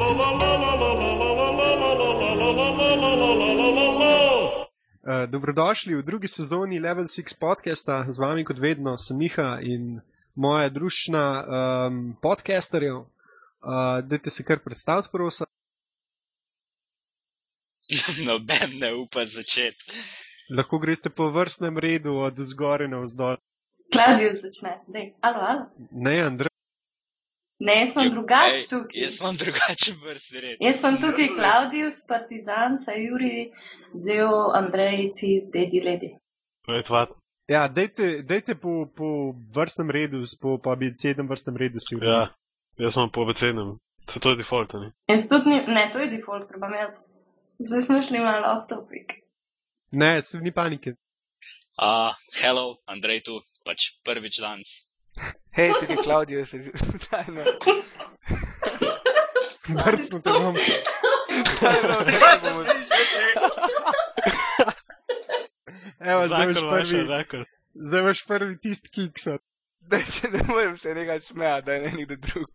Uh, dobrodošli v drugi sezoni Level 6 podcasta, z vami kot vedno sem Miha in moja družina um, podcasterjev. Uh, Dajte se kar predstaviti, prosim. Noben ne upa začeti. Lahko greste po vrstnem redu od zgore na vzdolj. Klaudijo začne. Dej, alo, alo. Ne, Andrej. Ne, jaz sem drugačen tukaj. Jaz sem drugačen vrsti red. Jaz sem tukaj Klaudijus, Partizan, Sajuri, Zeo, Andrej, Ci, Dedi, Ledi. Ja, dajte, dajte po, po vrstnem redu, po, po abecednem vrstnem redu si Ja, jaz sem po abecednem. Se to je default, ne? Jaz tudi ni, ne, to je default, ker bom jaz. Zdaj smo šli malo off topic. Ne, se ni panike. Uh, hello, Andrej tu, pač prvič danes. Hej, tukaj je Klaudijo, se ne. Vrstno te bom. Evo, zdaj imaš prvi, zakon. zdaj imaš prvi tisti kiksa. Ne, se ne morem se nekaj smejati, da je ne nekdo drug.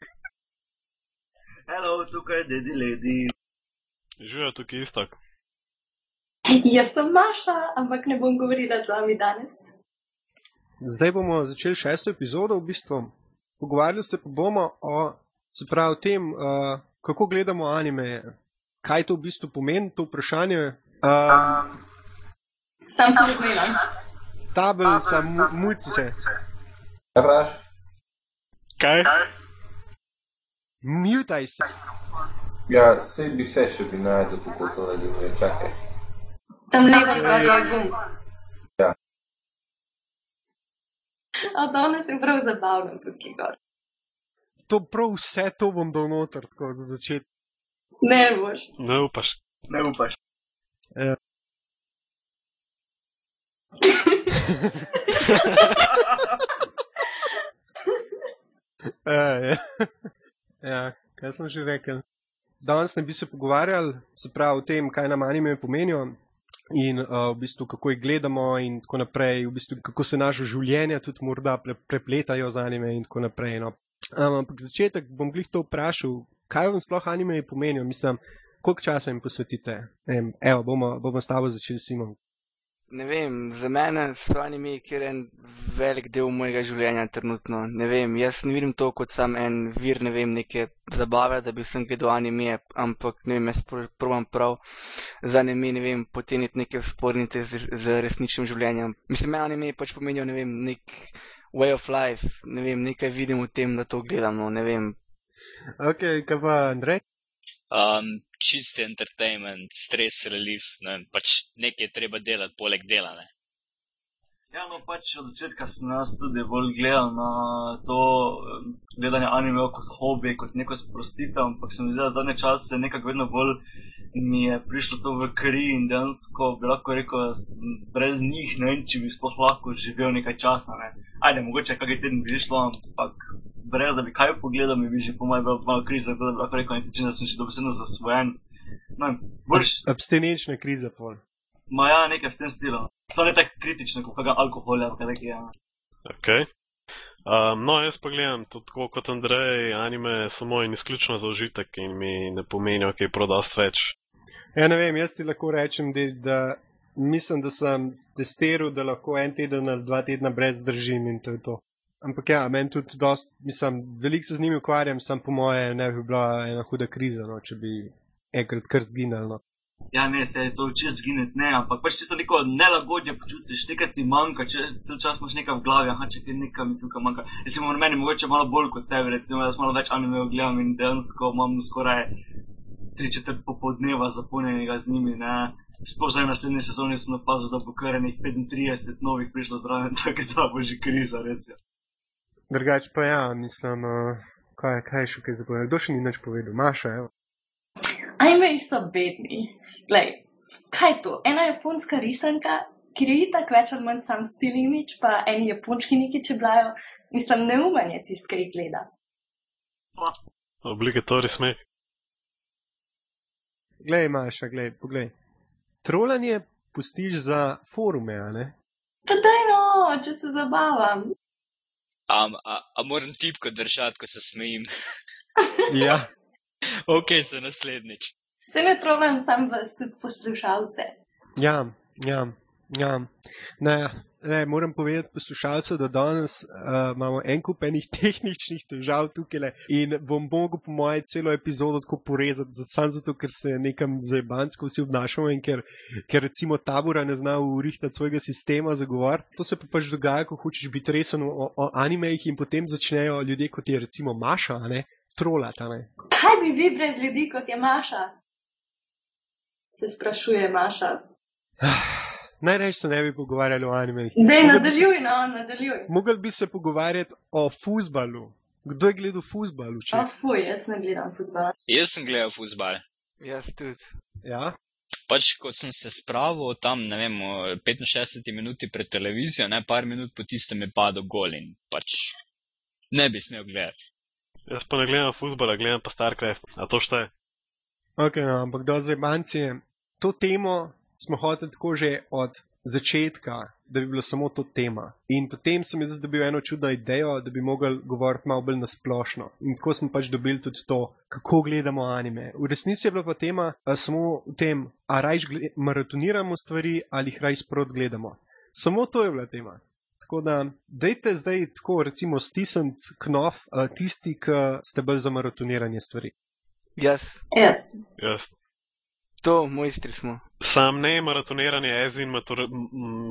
Hello, tukaj je Dedi Ledi. Živijo tukaj istok. Jaz sem Maša, ampak ne bom govorila z vami danes. Zdaj bomo začeli šesto epizodo, v bistvu. Pogovarjali se pa bomo o, se pravi, o tem, uh, kako gledamo anime, kaj to v bistvu pomeni, to vprašanje. Uh, Sam to gledam. tablica, mu- mucice, Raš? Kaj? mutaj se. Ja, se bi se še bi najdel, kako to deluje. Čakaj. Tam levo zgoraj je gum. Ja. A danes je prav zabavno tukaj gor. To prav vse to bom dal noter, tako za začetek. Ne boš. Ne upaš. Ne upaš. Uh, ja, kaj sem že rekel? Danes ne bi se pogovarjali, se pravi, o tem, kaj nam anime pomenijo in uh, v bistvu kako jih gledamo in tako naprej, v bistvu kako se naše življenja tudi morda pre, prepletajo z anime in tako naprej. No. Um, ampak za začetek bom glih to vprašal, kaj vam sploh anime pomenijo, mislim, koliko časa jim posvetite. Em, evo, bomo, bomo s tabo začeli, Simon. Ne vem, za mene so anime, kjer je en velik del mojega življenja trenutno. Ne vem, jaz ne vidim to kot sam en vir, ne vem, neke zabave, da bi sem gledal anime, ampak ne vem, jaz pr- probam prav za anime, ne vem, poteniti neke spornice z, z resničnim življenjem. Mislim, meni anime pač pomenijo, ne vem, nek way of life, ne vem, nekaj vidim v tem, da to gledam, no, ne vem. Ok, kaj pa Andrej? Um, čisti entertainment, stres relief, ne vem, pač nekaj je treba delati poleg dela. Ne? Ja, no pač od začetka sem jaz tudi bolj gledal na to gledanje anime kot hobi, kot neko sprostitev, ampak se mi zdi, da zadnje čase nekako vedno bolj mi je prišlo to v kri in dejansko bi lahko rekel, sem brez njih ne vem, če bi sploh lahko živel nekaj časa. Ne. Ajde, mogoče kakšen teden bi šlo, ampak brez da bi kaj pogledal, mi bi že po mojem bilo malo krize, tako da bi lahko rekel, nekaj, da sem že dobesedno zasvojen. No, boljš, Abstinenčna kriza pol. ma ja, nekaj v tem stilu. Samo ne tako kritično, kot kakega alkoholja, kaj nekaj. Ja. Ok. Um, no, jaz pa gledam tudi tako kot Andrej, anime samo in izključno za užitek in mi ne pomenijo kaj prodost več. Ja, ne vem, jaz ti lahko rečem, da, da mislim, da sem testiral, da lahko en teden ali dva tedna brez držim in to je to. Ampak ja, meni tudi dost, mislim, veliko se z njimi ukvarjam, sam po moje ne bi bila ena huda kriza, no, če bi enkrat kar zginil. No. Ja, ne, se je to čez zginiti, ne, ampak pač tisto neko nelagodje počutiš, nekaj ti manjka, če cel čas imaš nekaj v glavi, aha, če ti nekaj mi tukaj manjka. Recimo, meni mogoče malo bolj kot tebi, recimo, jaz malo več anime gledam in dejansko imam skoraj tri četrt popoldneva zapolnjenega z njimi, ne. Sploh zdaj naslednji sezoni sem opazil, da bo kar enih 35 novih prišlo zraven, tako da bo že kriza, res je. Drugač pa ja, mislim, uh, kaj, kaj še kaj zapovedal. Kdo še ni nič povedal? Maša, evo. Anime so bedni. Glej, kaj je to? Ena japonska risanka, ki je itak več ali manj sam stil imič, pa eni japončki neki čeblajo. Mislim, neumen je tisti, ki jih gleda. Obligatori smeh. Glej, Maša, glej, poglej. Trolanje pustiš za forume, a ne? Pa daj no, če se zabavam. Um, a, a moram tipko držati, ko se smejim. Ja. Ok, za naslednjič. Se ne problem, sam vas tudi poslušalce. Ja, ja, ja. Ne, ne, moram povedati poslušalcu, da danes uh, imamo en kup enih tehničnih težav tukaj in bom mogel po moje celo epizodo tako porezati, samo zato, ker se nekam zajebansko vsi obnašamo in ker, ker recimo tabora ne zna urihtati svojega sistema za govor. To se pa pač dogaja, ko hočeš biti resen o, o animejih in potem začnejo ljudje, kot je recimo Maša, a ne, trolati, ne. Kaj bi vi brez ljudi, kot je Maša? Se sprašuje Maša. Najraje se ne bi pogovarjali o animejih. Bi se- nadaljuj, no, nadaljuj. Mogli bi se pogovarjati o fusbalu. Kdo je gledal fusbal A včeraj? fuj, jaz ne gledam futbola. Jaz sem gledal futbal. Jaz tudi. Ja, Pač, ko sem se spravil tam, ne vem, o 65 minuti pred televizijo, ne par minut po tistem je padel gol in pač ne bi smel gledati. Jaz pa ne gledam futbola, gledam pa StarCraft. A to šteje? ok, no, ampak do zdaj to temo smo hoteli tako že od začetka, da bi bila samo to tema. In potem sem jaz dobil eno čudno idejo, da bi mogli govoriti malo bolj nasplošno. In tako smo pač dobili tudi to, kako gledamo anime. V resnici je bila pa tema samo v tem, a rajš gle- maratoniramo stvari ali jih raj sprot gledamo. Samo to je bila tema. Tako da, dejte zdaj tako, recimo, stisniti knof, a, tisti, ki ste bolj za maratoniranje stvari. Jaz. Jaz. Jaz. To, mojstri smo. Sam ne maratoniranje, ez in matur,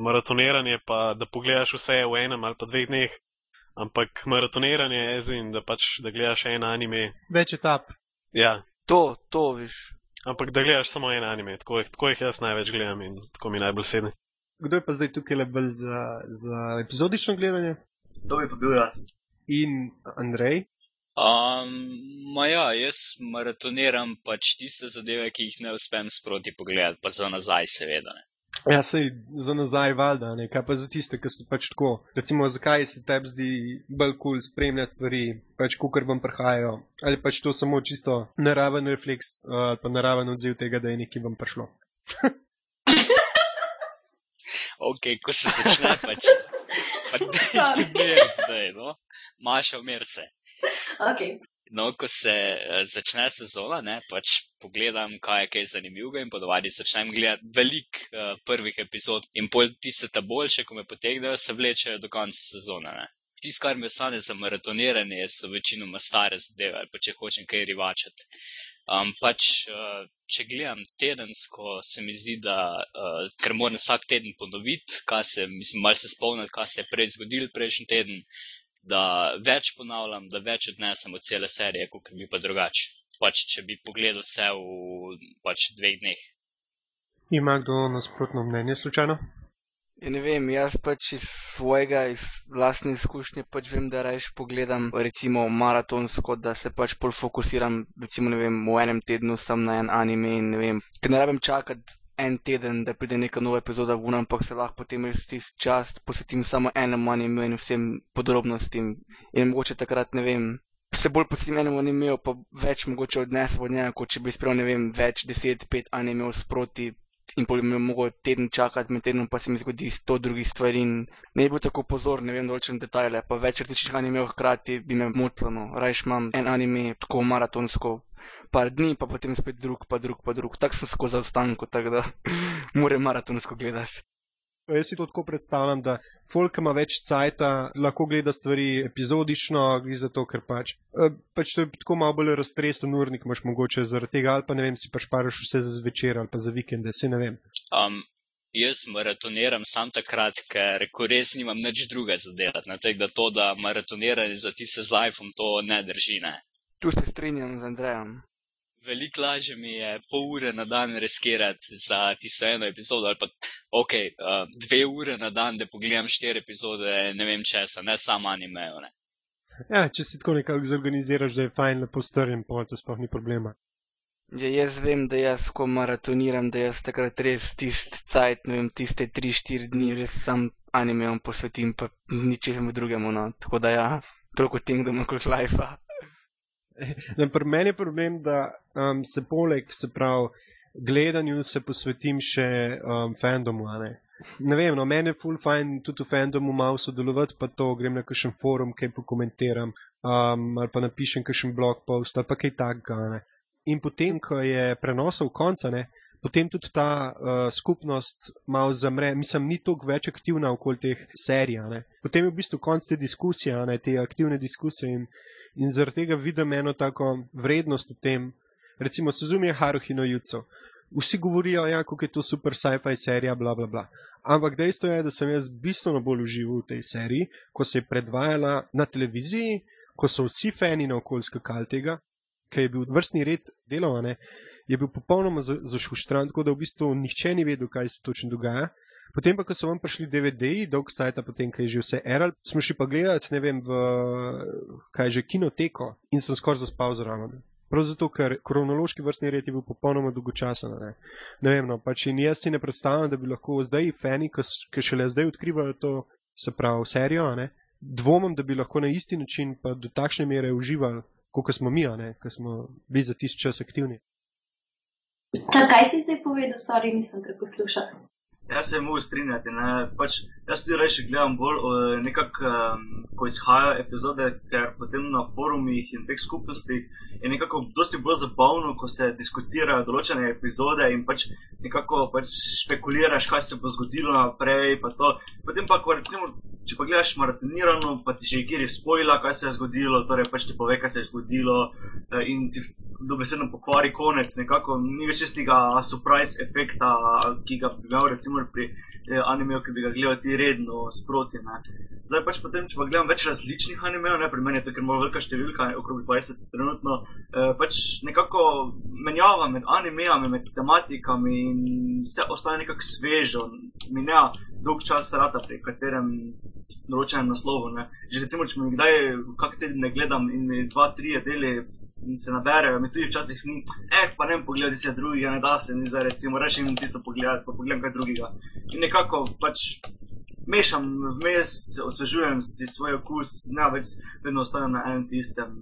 maratoniranje, pa da pogledaš vse v enem ali pa dveh dneh. Ampak maratoniranje je ez in da pač da gledaš en anime. Več etap. Ja, To, to, viš. ampak da gledaš samo en anime, tako, tako jih jaz največ gledam in tako mi najbolj sedne. Kdo je pa zdaj tukaj le bolj za, za epizodično gledanje? To bi pa bil jaz. In Andrej, Um, ma ja, jaz maratoniram pač tiste zadeve, ki jih ne uspem sproti pogledati, pa za nazaj, seveda. Ne. ja, sej za nazaj valjda, ne? kaj pa za tiste, ki so pač tako. Recimo, zakaj se tebi zdi bolj kul cool spremljati stvari, pač kukar vam prihajajo, ali pač to samo čisto naraven refleks, uh, ali pa naraven odziv tega, da je nekaj vam prišlo. Ok, ko se začne pač. Pa daj ti mir zdaj, no. Maša, umir se. Ok. No, ko se uh, začne sezona, ne, pač pogledam, kaj je kaj zanimivega in podovadi začnem gledati velik uh, prvih epizod in pol tiste ta boljše, ko me potegnejo, se vlečejo do konca sezone. Ne. Tisto, kar mi ostane za maratoniranje, so večinoma stare zadeve, ali pa če hočem kaj rivačati. Um, pač, uh, če gledam tedensko, se mi zdi, da uh, ker moram vsak teden ponoviti, kaj se, mislim, malo se spomniti, kaj se je prej zgodilo prejšnji teden, da več ponavljam, da več odnesem od cele serije, kot bi pa drugače. Pač, če bi pogledal vse v pač, dveh dneh. Ima kdo nasprotno mnenje, slučajno? Ja, ne vem, jaz pač iz svojega, iz vlastne izkušnje pač vem, da rajš pogledam recimo maratonsko, da se pač bolj fokusiram, recimo ne vem, v enem tednu sem na en anime in ne vem, ker ne rabim čakati en teden, da pride neka nova epizoda ven, ampak se lahko potem res tisti čas posvetim samo enemu animeju in vsem podrobnostim in mogoče takrat ne vem. Se bolj posvetim enemu animeju, pa več mogoče odnesem od njega, kot če bi sprejel, ne vem, več deset, pet animejev sproti in potem bi mogel teden čakati, med tednom pa se mi zgodi sto drugih stvari in ne bi bil tako pozoren, ne vem določene detajle, pa več različnih animejev hkrati bi me motilo. No. Rajš imam en anime tako maratonsko par dni, pa potem spet drug, pa drug, pa drug. Tako sem skozi zaostanku, tako da moram maratonsko gledati. Jaz si to tako predstavljam, da folk ima več cajta, lahko gleda stvari epizodično, gre za to, ker pač, eh, pač to je tako malo bolj raztresen urnik, imaš mogoče zaradi tega, ali pa ne vem, si pač paraš vse za zvečer ali pa za vikende, se ne vem. Um, jaz maratoniram sam takrat, ker ko res nimam nič druga za delati. Na tega, da to, da maratoniranje za tiste z lifeom, to ne drži. Ne. Tu se strinjam z Andrejem. Veliko lažje mi je pol ure na dan riskirati za tisto eno epizodo, ali pa ok, uh, dve ure na dan, da pogledam štiri epizode, ne vem česa, ne samo animejo. Ne. Ja, če si tako nekako zorganiziraš, da je fajn, lepo strjen, pa to sploh ni problema. Ja, jaz vem, da jaz, ko maratoniram, da jaz takrat res tist cajt, ne vem, tiste 3-4 dni res sam animejem posvetim, pa ničemu drugemu, no. Tako da ja, toliko Kingdoma kot Life. Ne, pri meni je problem, da um, se poleg, se pravi, gledanju se posvetim še um, fandomu. Ne? ne vem, no, meni je full fajn tudi v fandomu malo sodelovati, pa to grem na kakšen forum, kaj pokomentiram, um, ali pa napišem kakšen blog post ali pa kaj takega. in potem, ko je prenosov konca, ne, potem tudi ta uh, skupnost malo zamre, mislim, ni toliko več aktivna okoli teh serij. Ne. Potem je v bistvu konc te diskusije, ne, te aktivne diskusije in, in zaradi tega vidim eno tako vrednost v tem, recimo Suzumi Haruhi no Jutsu. Vsi govorijo, ja, kako je to super sci-fi serija, bla bla bla. Ampak dejstvo je, da sem jaz bistveno bolj užival v tej seriji, ko se je predvajala na televiziji, ko so vsi fani na okolj skakali tega, ker je bil vrstni red delovane, je bil popolnoma zašuštran, tako da v bistvu nihče ni vedel, kaj se točno dogaja. Potem pa, ko so vam prišli DVD-ji, dolg cajt, potem, kaj je že vse eral, smo šli pa gledati, ne vem, v kaj je že kinoteko in sem skoraj zaspal zraven. Prav zato, ker kronološki vrstni red je bil popolnoma dolgočasen. Ne. ne vem, no, pač in jaz si ne predstavljam, da bi lahko zdaj fani, ki šele zdaj odkrivajo to, se pravi, serijo, ne, dvomim, da bi lahko na isti način pa do takšne mere uživali, kot smo mi, ki smo bili za tisti čas aktivni. Čakaj, kaj si zdaj povedal, sorry, nisem preposlušal. Jaz se moram strinjati. Pač, jaz tudi reči gledam bolj, nekako, um, ko izhajajo epizode, ker potem na forumih in teh skupnostih je nekako dosti bolj zabavno, ko se diskutirajo določene epizode in pač nekako pač špekuliraš, kaj se bo zgodilo naprej. Pa potem pa, ko recimo, če pa gledaš maratonirano, pa ti že je spojila, kaj se je zgodilo, torej pač ti pove, kaj se je zgodilo eh, in ti dobesedno pokvari konec, nekako ni več tistega surprise efekta, ki ga bi imel recimo pri eh, animeju, ki bi ga gledal ti redno sproti. Ne. Zdaj pač potem, če pa gledam več različnih animejev, ne pri meni je to, ker ima velika številka, okrog 20 trenutno, eh, pač nekako menjava med animejami, med tematikami in vse ostane nekako svežo, minja dolg čas rata, pri katerem določenem naslovu. Ne. Že recimo, če mi kdaj kak teden ne gledam in mi dva, tri deli se naberejo, mi tudi včasih ni, eh, pa ne pogledaj si drugega, ne da se mi zdaj recimo rešim tisto pogledati, pa pogledam kaj drugega. In nekako pač mešam vmes, osvežujem si svoj okus, ne več vedno ostanem na enem tistem,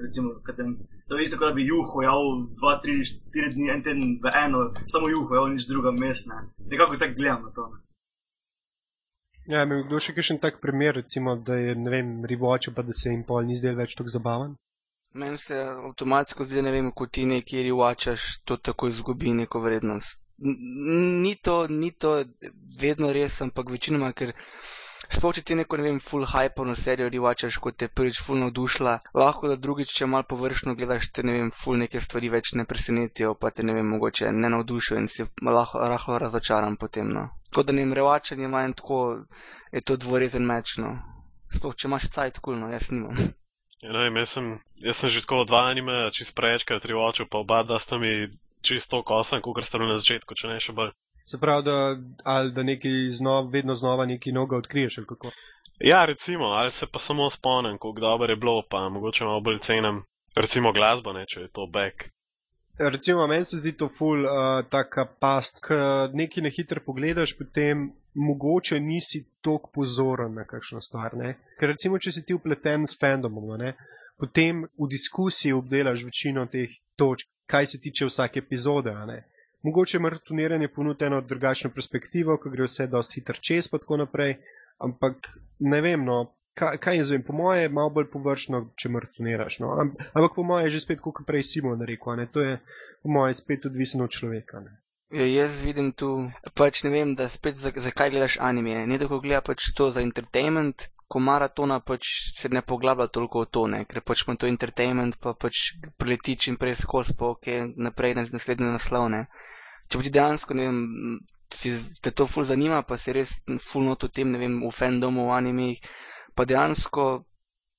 recimo, katem. To je isto, kot da bi juho jal dva, tri, štiri dni, en teden v eno, samo juho jal nič druga mestna. Nekako tako gledam na to. Ja, mi kdo še kakšen tak primer, recimo, da je, ne vem, riboče, pa da se jim pol ni zdel več tako zabaven? Meni se avtomatsko zdi, ne vem, ko ti nekje rivačaš, to tako izgubi neko vrednost. Ni to, ni to vedno res, ampak večinoma, ker sploh če ti neko, ne vem, full hype na serijo rivačaš, kot te prvič full navdušila, lahko da drugič, če malo površno gledaš, te ne vem, full neke stvari več ne presenetijo, pa te ne vem, mogoče ne navdušijo in si lahko rahlo razočaran potem. No. Tako da ne vem, revačanje ima en tako, je to dvorezen meč, no. Sploh če imaš cajt, kulno, jaz nimam. Ja, ne jaz sem, jaz sem že tako dva anime, čist preječkrat tri oči, pa oba, da sta mi čisto kosem, kot ste bili na začetku, če ne še bolj. Se pravi, da, ali da neki znov, vedno znova neki noga odkriješ, ali kako? Ja, recimo, ali se pa samo spomnim, kako dobro je bilo, pa mogoče malo bolj cenim, recimo glasbo, ne, če je to back. Recimo, meni se zdi to ful uh, taka past, ki nekaj na hitro pogledaš, potem mogoče nisi tako pozoren na kakšno stvar. Ne? Ker recimo, če si ti upleten s fandomom, ne? Potem v diskusiji obdelaš večino teh točk, kaj se tiče vsake epizode. Mogoče maratoniranje ponuja eno drugačno perspektivo, ko gre vse dosti hitro čez, pa tako naprej. Ampak ne vem, no, kaj, kaj jaz vem, po moje je malo bolj površno, če maratoniraš. No? Ampak po moje je že spet, kot prej Simon rekel, to je po moje spet odvisno od človeka. Ne? Ja, jaz vidim tu, pač ne vem, da spet zakaj za gledaš anime. Ne tako gleda pač to za entertainment, ko maratona pač se ne poglablja toliko v to, ne? ker pač ima to entertainment, pa pač prileti čim prej skozi, pa ok, naprej na naslednje naslovne. Če pa ti dejansko, ne vem, si te to ful zanima, pa si res ful not v tem, ne vem, v fandomu, v anime, pa dejansko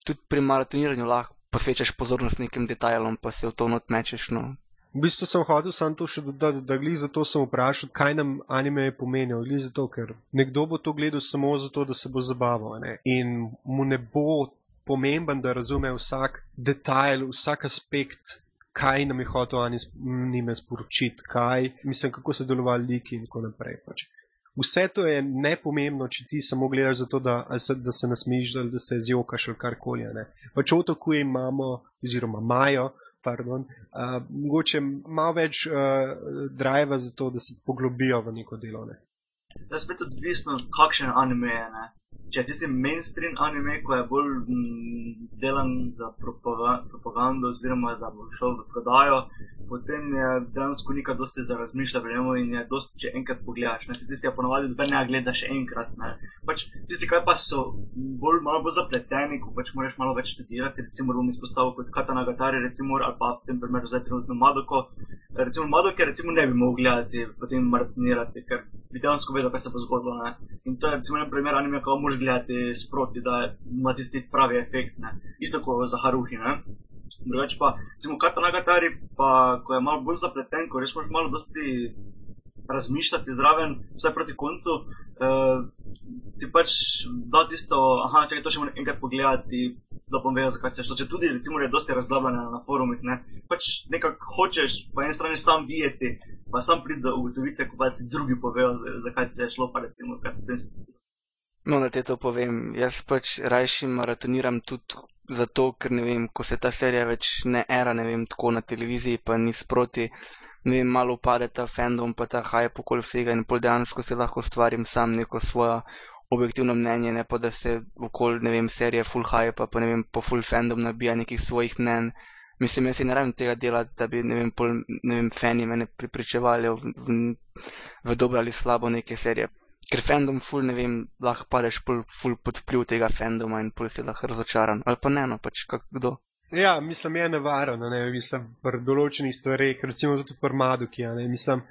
tudi pri maratoniranju lahko posvečaš pozornost nekim detajlom, pa se v to not mečeš, no. V bistvu sem hotel samo to še dodati, da glede za to sem vprašal, kaj nam anime je pomenil. Glede za to, ker nekdo bo to gledal samo zato, da se bo zabaval. Ne? In mu ne bo pomemben, da razume vsak detajl, vsak aspekt, kaj nam je hotel anime sporočiti, kaj, mislim, kako so delovali liki in tako naprej. Pač. Vse to je nepomembno, če ti samo gledaš za to, da, se, da se ali da se zjokaš ali karkoli. Pač otoku imamo, oziroma imajo pardon, uh, mogoče malo več uh, driva za to, da se poglobijo v neko delo. Ne. je spet odvisno, kakšen anime je. Ne? Če je tisti mainstream anime, ko je bolj mm, delan za propaga propagando, oziroma da bo šel v prodajo, potem je dejansko nekaj dosti za razmišljati, vemo, in je dosti, če enkrat pogledaš. Ne se tisti, ki ponovadi dobe ne gleda še enkrat. Ne. Pač tisti, ki pa so bolj, malo bolj zapleteni, ko pač moraš malo več študirati, recimo bom izpostavil kot Katana Gatari, recimo, ali pa v tem primeru zdaj trenutno Madoko. Recimo Madoke recimo ne bi mogel gledati, potem maratonirati, ker bi dejansko vedel, kaj se bo zgodilo. Ne. In to je recimo en primer anime, ko moraš gledati sproti, da ima tisti pravi efekt. Ne. Isto kot za Haruhi. Ne. Drugač pa, recimo, kar na Gatari, pa ko je malo bolj zapleten, ko rečeš, malo dosti razmišljati zraven, vsaj proti koncu, uh, ti pač da tisto, aha, če to še moram enkrat pogledati, da bom vedel, zakaj se šlo. Če tudi, recimo, je dosti razglabljeno na forumih, ne, pač nekako hočeš po eni strani sam videti, pa sam priti do ugotovitve, ko pa ti drugi povejo, zakaj se je šlo, pa recimo, kaj potem se. No, da te to povem, jaz pač rajši maratoniram tudi zato, ker ne vem, ko se ta serija več ne era, ne vem, tako na televiziji, pa ni sproti, ne vem, malo upade ta fandom, pa ta hype okoli vsega in pol dejansko se lahko stvarim sam neko svojo objektivno mnenje, ne pa da se okoli, ne vem, serije full hype, pa ne vem, po full fandom nabija nekih svojih mnen. Mislim, jaz si ne rabim tega delati, da bi, ne vem, pol, ne vem, fani mene pripričevali v, v, v dobro ali slabo neke serije ker fandom ful, ne vem, lahko padeš ful, ful pod vpliv tega fandoma in pol si lahko razočaran. Ali pa ne, no, pač kdo. Ja, mislim, je nevarno, ne, mislim, pri določenih stvareh, recimo tudi pri Maduki, ne, mislim,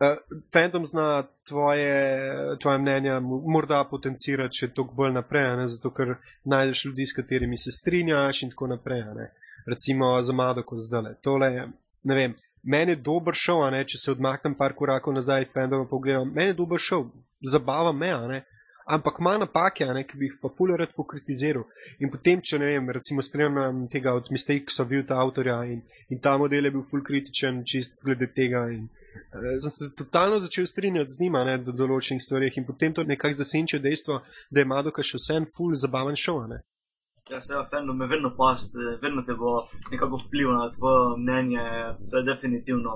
uh, fandom zna tvoje, tvoje mnenja morda potencirati še toliko bolj naprej, ne, zato ker najdeš ljudi, s katerimi se strinjaš in tako naprej, ne. Recimo za Maduko zdaj, tole je, ne vem, meni je dober šov, če se odmaknem par korakov nazaj, fandom pogledam, meni je dober šov, zabava me, ampak ima napake, ne, ki bi jih pa pulerat pokritiziral. In potem, če ne vem, recimo spremljam tega od Mistakesa, bil ta avtorja in, in ta model je bil full kritičen, čist glede tega. In, uh, sem se totalno začel strinjati z njima, ne, do določenih stvarih in potem to nekako zasenčuje dejstvo, da je Madoka še vsem full zabaven šov. Ja, se fandom je vedno past, vedno te bo nekako vplival na tvoje mnenje, to je definitivno.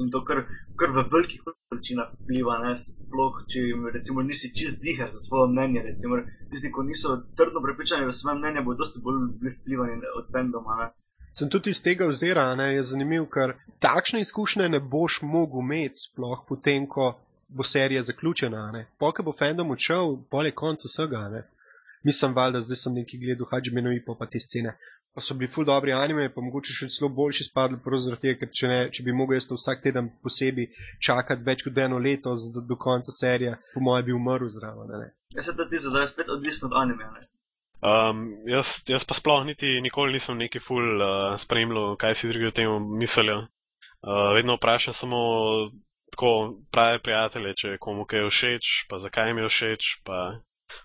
In to kar, kar v velikih količinah vpliva, ne, sploh če recimo nisi čist ziger za svoje mnenje, recimo tisti, ki niso trdno prepričani v svoje mnenje, bodo dosti bolj vplivani od fandoma, ne. Sem tudi iz tega ozera, ne, je zanimiv, ker takšne izkušnje ne boš mogel imeti, sploh potem, ko bo serija zaključena, ne. Poke bo fandom odšel, pol je konc vsega, ne mislim, valjda, zdaj sem nekaj gledal, Hadžmenovi pa, pa te scene. Pa so bili ful dobri anime, pa mogoče še celo boljši spadli, zaradi tega, ker če, ne, če bi mogel jaz to vsak teden posebej čakati več kot eno leto do, do konca serije, po mojem bi umrl zraven. Jaz se ti zdaj spet odvisno od anime. Um, jaz, jaz pa sploh niti nikoli nisem neki ful uh, spremljal, kaj si drugi o tem mislijo. Uh, vedno vprašam samo tako prave prijatelje, če komu kaj je všeč, pa zakaj mi je všeč, pa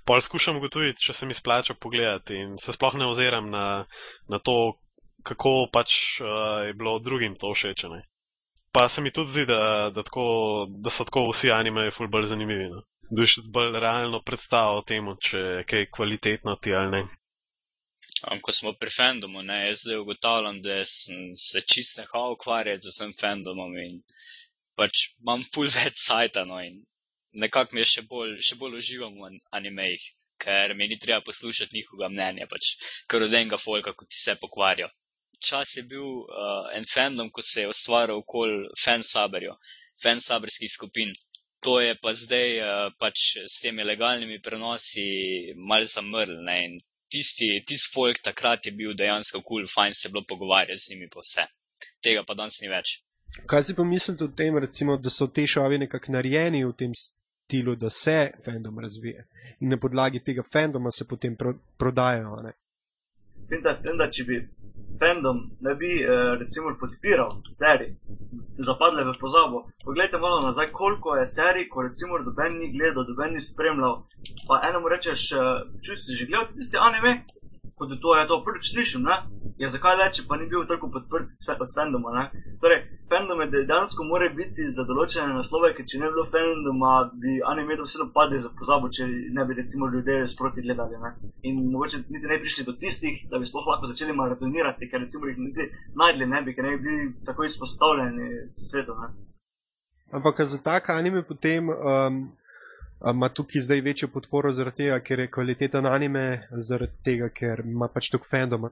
Pol skušam ugotoviti, če se mi splača pogledati in se sploh ne oziram na, na to, kako pač uh, je bilo drugim to všečene. Pa se mi tudi zdi, da, da, tako, da so tako vsi anime ful bolj zanimivi. No? Da je še bolj realno predstavo o tem, če je kaj kvalitetno ti ali ne. Um, ko smo pri fandomu, ne, jaz zdaj ugotavljam, da sem se čist nehal ukvarjati z vsem fandomom in pač imam ful več sajta, no, in nekako mi je še bolj, še bolj uživam v animejih, ker mi ni treba poslušati njihovega mnenja, pač kar od enega folka, kot ti se pokvarja. Čas je bil uh, en fandom, ko se je ustvaril okoli fansaberjev, fansaberskih skupin. To je pa zdaj uh, pač s temi legalnimi prenosi malce zamrl. In tisti, tisti folk takrat je bil dejansko kul, cool, fajn se je bilo pogovarjati z njimi pa vse. Tega pa danes ni več. Kaj si pa mislite o tem, recimo, da so te šovi nekako narejeni v tem stilu, da se fandom razvije in na podlagi tega fandoma se potem pro, prodajajo. Vem, da, vem, da če bi fandom ne bi eh, recimo podpiral serij, zapadle v pozabo. Poglejte malo nazaj, koliko je serij, ko recimo doben ni gledal, doben ni spremljal. Pa enemu rečeš, eh, si že gledal tiste anime, kot to je to prvič slišim, ne? Ja, zakaj reči, pa ni bil tako podprt od fandoma, ne? Torej, fandom je dejansko mora biti za določene naslove, ker če ne bi bilo fandoma, bi anime vseeno padli za pozabo, če ne bi recimo ljudje sproti gledali, ne? In mogoče niti ne bi prišli do tistih, da bi sploh lahko začeli maratonirati, ker recimo jih niti najdli ne bi, ker ne bi bili tako izpostavljeni svetu, ne? Ampak za tak anime potem um, a ima tukaj zdaj večjo podporo zaradi tega, ker je kvaliteta anime, zaradi tega, ker ima pač toliko fandoma.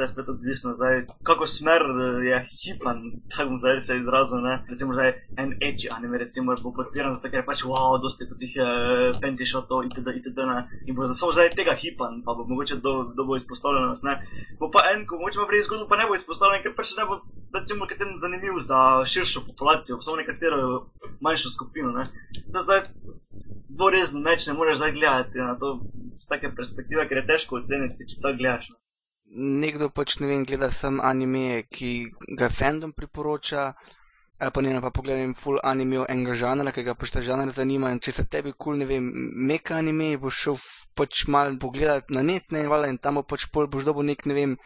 To je spet odvisno, zdaj, kako smer eh, je hipan, tako bom zdaj se izrazil. Ne? Recimo, zdaj en edgy anime, recimo, bo podpiran zato, ker je pač wow, dosti teh uh, pentišotov itd. itd. Ne? In bo samo zdaj tega hipan, pa bo mogoče do, do bo izpostavljenost. Ne? Bo pa en, ko mogoče pa prej zgodbo, pa ne bo izpostavljen, ker pač ne bo, recimo, tem zanimiv za širšo populacijo, samo nekatero manjšo skupino. Ne? Da zdaj bo res meč, ne moreš zdaj gledati na to z take perspektive, ker je težko oceniti, če to gledaš. Ne? Nekdo pač ne vem, gleda sem anime, ki ga fandom priporoča, ali pa ne, pa pogledam full anime enega žanra, ki ga pač ta žanr zanima. In če se tebi kul, cool, ne vem, meka anime, boš šel pač mal pogledat na net, ne, vala, in tam bo pač pol boš dobil nek, ne vem,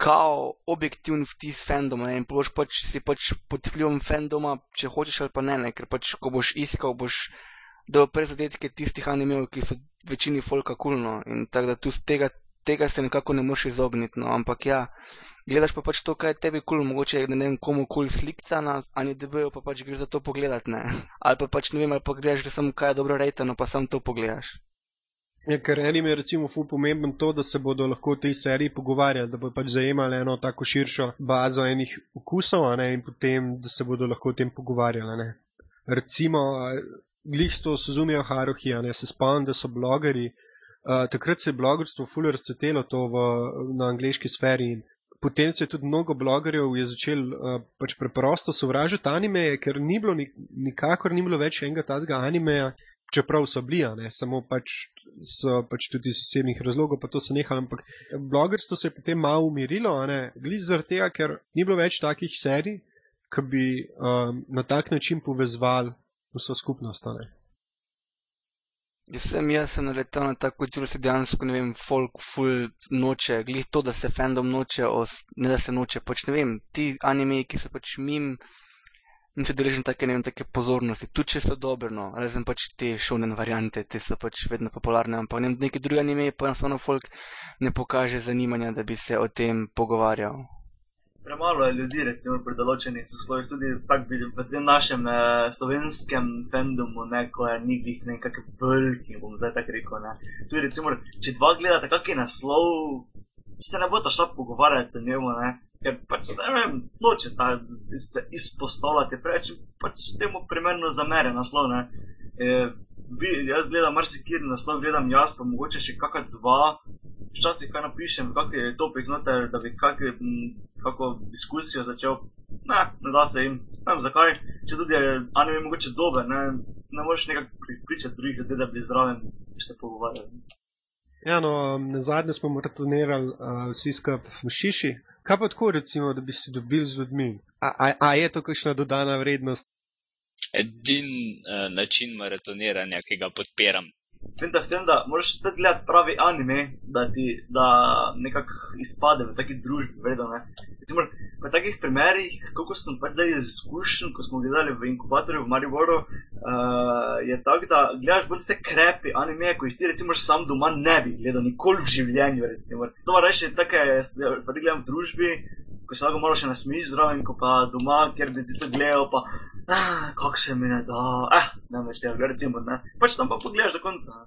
kao objektivn vtis fandoma, ne, in boš pač si pač pod vplivom fandoma, če hočeš ali pa ne, ne, ker pač ko boš iskal, boš dobil prezadetke tistih animeov, ki so večini folka kulno. In tako da tu z tega tega se nekako ne moreš izogniti. No. Ampak ja, gledaš pa pač to, kaj je tebi kul, cool, mogoče ne vem, komu kul cool slikca na AniDB-ju, pa pač greš za to pogledati. Ne. Ali pa pač ne vem, ali pa greš, da sem kaj dobro rejtano, pa sam to pogledaš. Ja, ker enim je recimo ful pomemben to, da se bodo lahko v tej seriji pogovarjali, da bodo pač zajemali eno tako širšo bazo enih okusov, ne, in potem, da se bodo lahko o tem pogovarjali. Ne. Recimo, glih s to Suzumijo Haruhi, ne, se spomnim, da so blogeri, Uh, takrat se je blogerstvo fully razcvetelo to v, na angliški sferi in potem se je tudi mnogo blogerjev začel uh, pač preprosto sovražiti anime, ker ni bilo nik, nikakor ni bilo več enega tazga animeja, čeprav so bili, ne, samo pač so pač tudi iz osebnih razlogov, pa to so nehali, ampak blogerstvo se je potem malo umirilo, ne, glih zaradi tega, ker ni bilo več takih serij, ki bi um, na tak način povezvali vso skupnost. Ne. Jaz sem, jaz sem naletel na ta kulturo, se dejansko, ne vem, folk full noče, glih to, da se fandom noče, os, ne da se noče, pač ne vem, ti anime, ki so pač mim, niso deležni take, ne vem, take pozornosti, tudi če so dobro, no, razen pač te šonen variante, te so pač vedno popularne, ampak ne vem, neki drugi anime pa enostavno folk ne pokaže zanimanja, da bi se o tem pogovarjal premalo je ljudi, recimo pri določenih uslovih, tudi v tem našem eh, slovenskem fandomu, ne, ko je njih nekaj veliki, bom zdaj tako rekel. Ne. Tudi, recimo, če dva gledate, kak je naslov, se ne bo ta šla pogovarjati o njemu, ne, ker pač ne vem, noče ta izpostavljati preveč, pač temu primerno zamere naslov. Ne. E, vi, jaz gledam marsikir naslov, gledam jaz, pa mogoče še kakšna dva včasih kaj napišem, kakšen je topik noter, da bi kakšno diskusijo začel. Ne, ne da se jim. Ne vem zakaj, če tudi je anime mogoče dober, ne, ne moreš nekako pripričati drugih ljudi, da bi zraven se pogovarjali. Ja, no, na zadnje smo maratonirali uh, vsi skupaj v Šiši. Kaj pa tako, recimo, da bi se dobili z ljudmi? A, a, a je to kakšna dodana vrednost? Edin uh, način maratoniranja, ki ga podpiram, Fenta v tem, da moraš tudi gledati pravi anime, da ti da nekako izpade v taki družbi. Vredo, Recimo, v takih primerih, kako sem pač delil z izkušenj, ko smo gledali v inkubatorju v Mariboru, uh, je tako, da gledaš bolj vse krepi anime, ko jih ti recimo sam doma ne bi gledal, nikoli v življenju. Recimo. To mora reči, da je stvari gledam v družbi, ko se lahko malo še nasmiš zraven, ko pa doma, ker bi ti se gledal, ah, kako se mi ne da, ah, ne veš, tega, recimo, ne. Pač tam pa pogledaš do konca.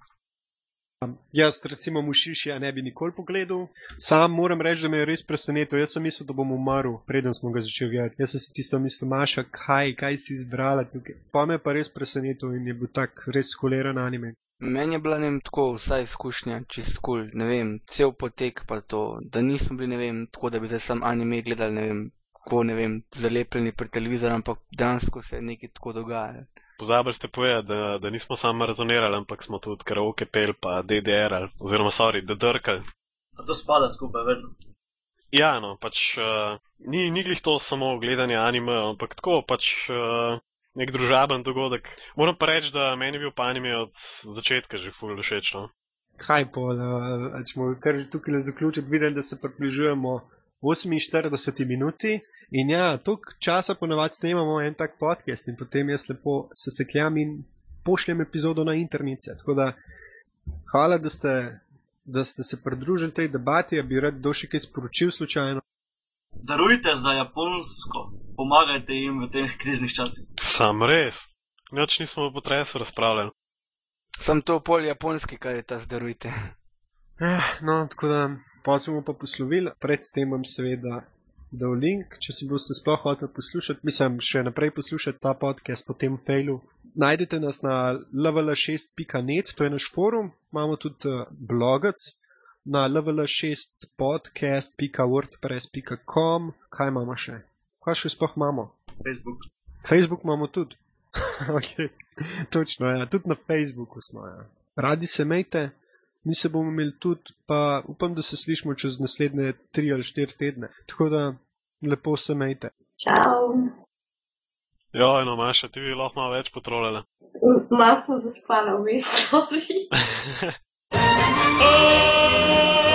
Jaz, recimo, mušiš, ja ne bi nikoli pogledal. Sam moram reči, da me je res presenetil. Jaz sem mislil, da bom umrl, preden smo ga začeli gledati. Jaz sem si tisto mislil, Maša, kaj, kaj si izbrala tukaj. Pa me je pa res presenetil in je bil tak res skoleran anime. Meni je bila ne vem, tako vsa izkušnja, čist kul, cool, ne vem, cel potek pa to, da nismo bili, ne vem, tako da bi zdaj sam anime gledali, ne vem, tako, ne vem, zalepljeni pred televizorjem, ampak dejansko se je nekaj tako dogajalo. Pozabili ste povedati, da, da nismo samo marazonirali, ampak smo tudi karaoke pel, pa DDR, oziroma sorry, DDR. To spada skupaj, vedno. Ja, no, pač uh, ni, ni glih to samo gledanje anime, ampak tako pač. Uh, nek družaben dogodek. Moram pa reči, da meni je bil panime od začetka že fully všeč. No? Kaj pa, da smo kar že tukaj zaključili, videli, da se približujemo 48 minuti. In ja, toliko časa ponovadi snemamo en tak podcast in potem jaz lepo se sekljam in pošljem epizodo na internet. Tako da, hvala, da ste, da ste se pridružili tej debati, ja bi rad došel kaj sporočil slučajno darujte za Japonsko, pomagajte jim v teh kriznih časih. Sam res, noč nismo v potresu razpravljali. Sem to pol japonski, kar je ta zdarujte. Eh, no, tako da pa se bomo pa poslovili, predtem bom seveda dal link, če se boste sploh hoteli poslušati, mislim, še naprej poslušati ta podcast po tem failu. Najdete nas na level6.net, to je naš forum, imamo tudi uh, blogec na level6podcast.wordpress.com, kaj imamo še? Kaj še sploh imamo? Facebook. Facebook imamo tudi. okay. Točno, ja, tudi na Facebooku smo. Ja. Radi se mejte, mi se bomo imeli tudi, pa upam, da se slišimo čez naslednje tri ali štiri tedne. Tako da lepo se mejte. Čau. Ja, eno Maša, ti bi lahko malo več potrolala. Malo sem zaspana, v bistvu.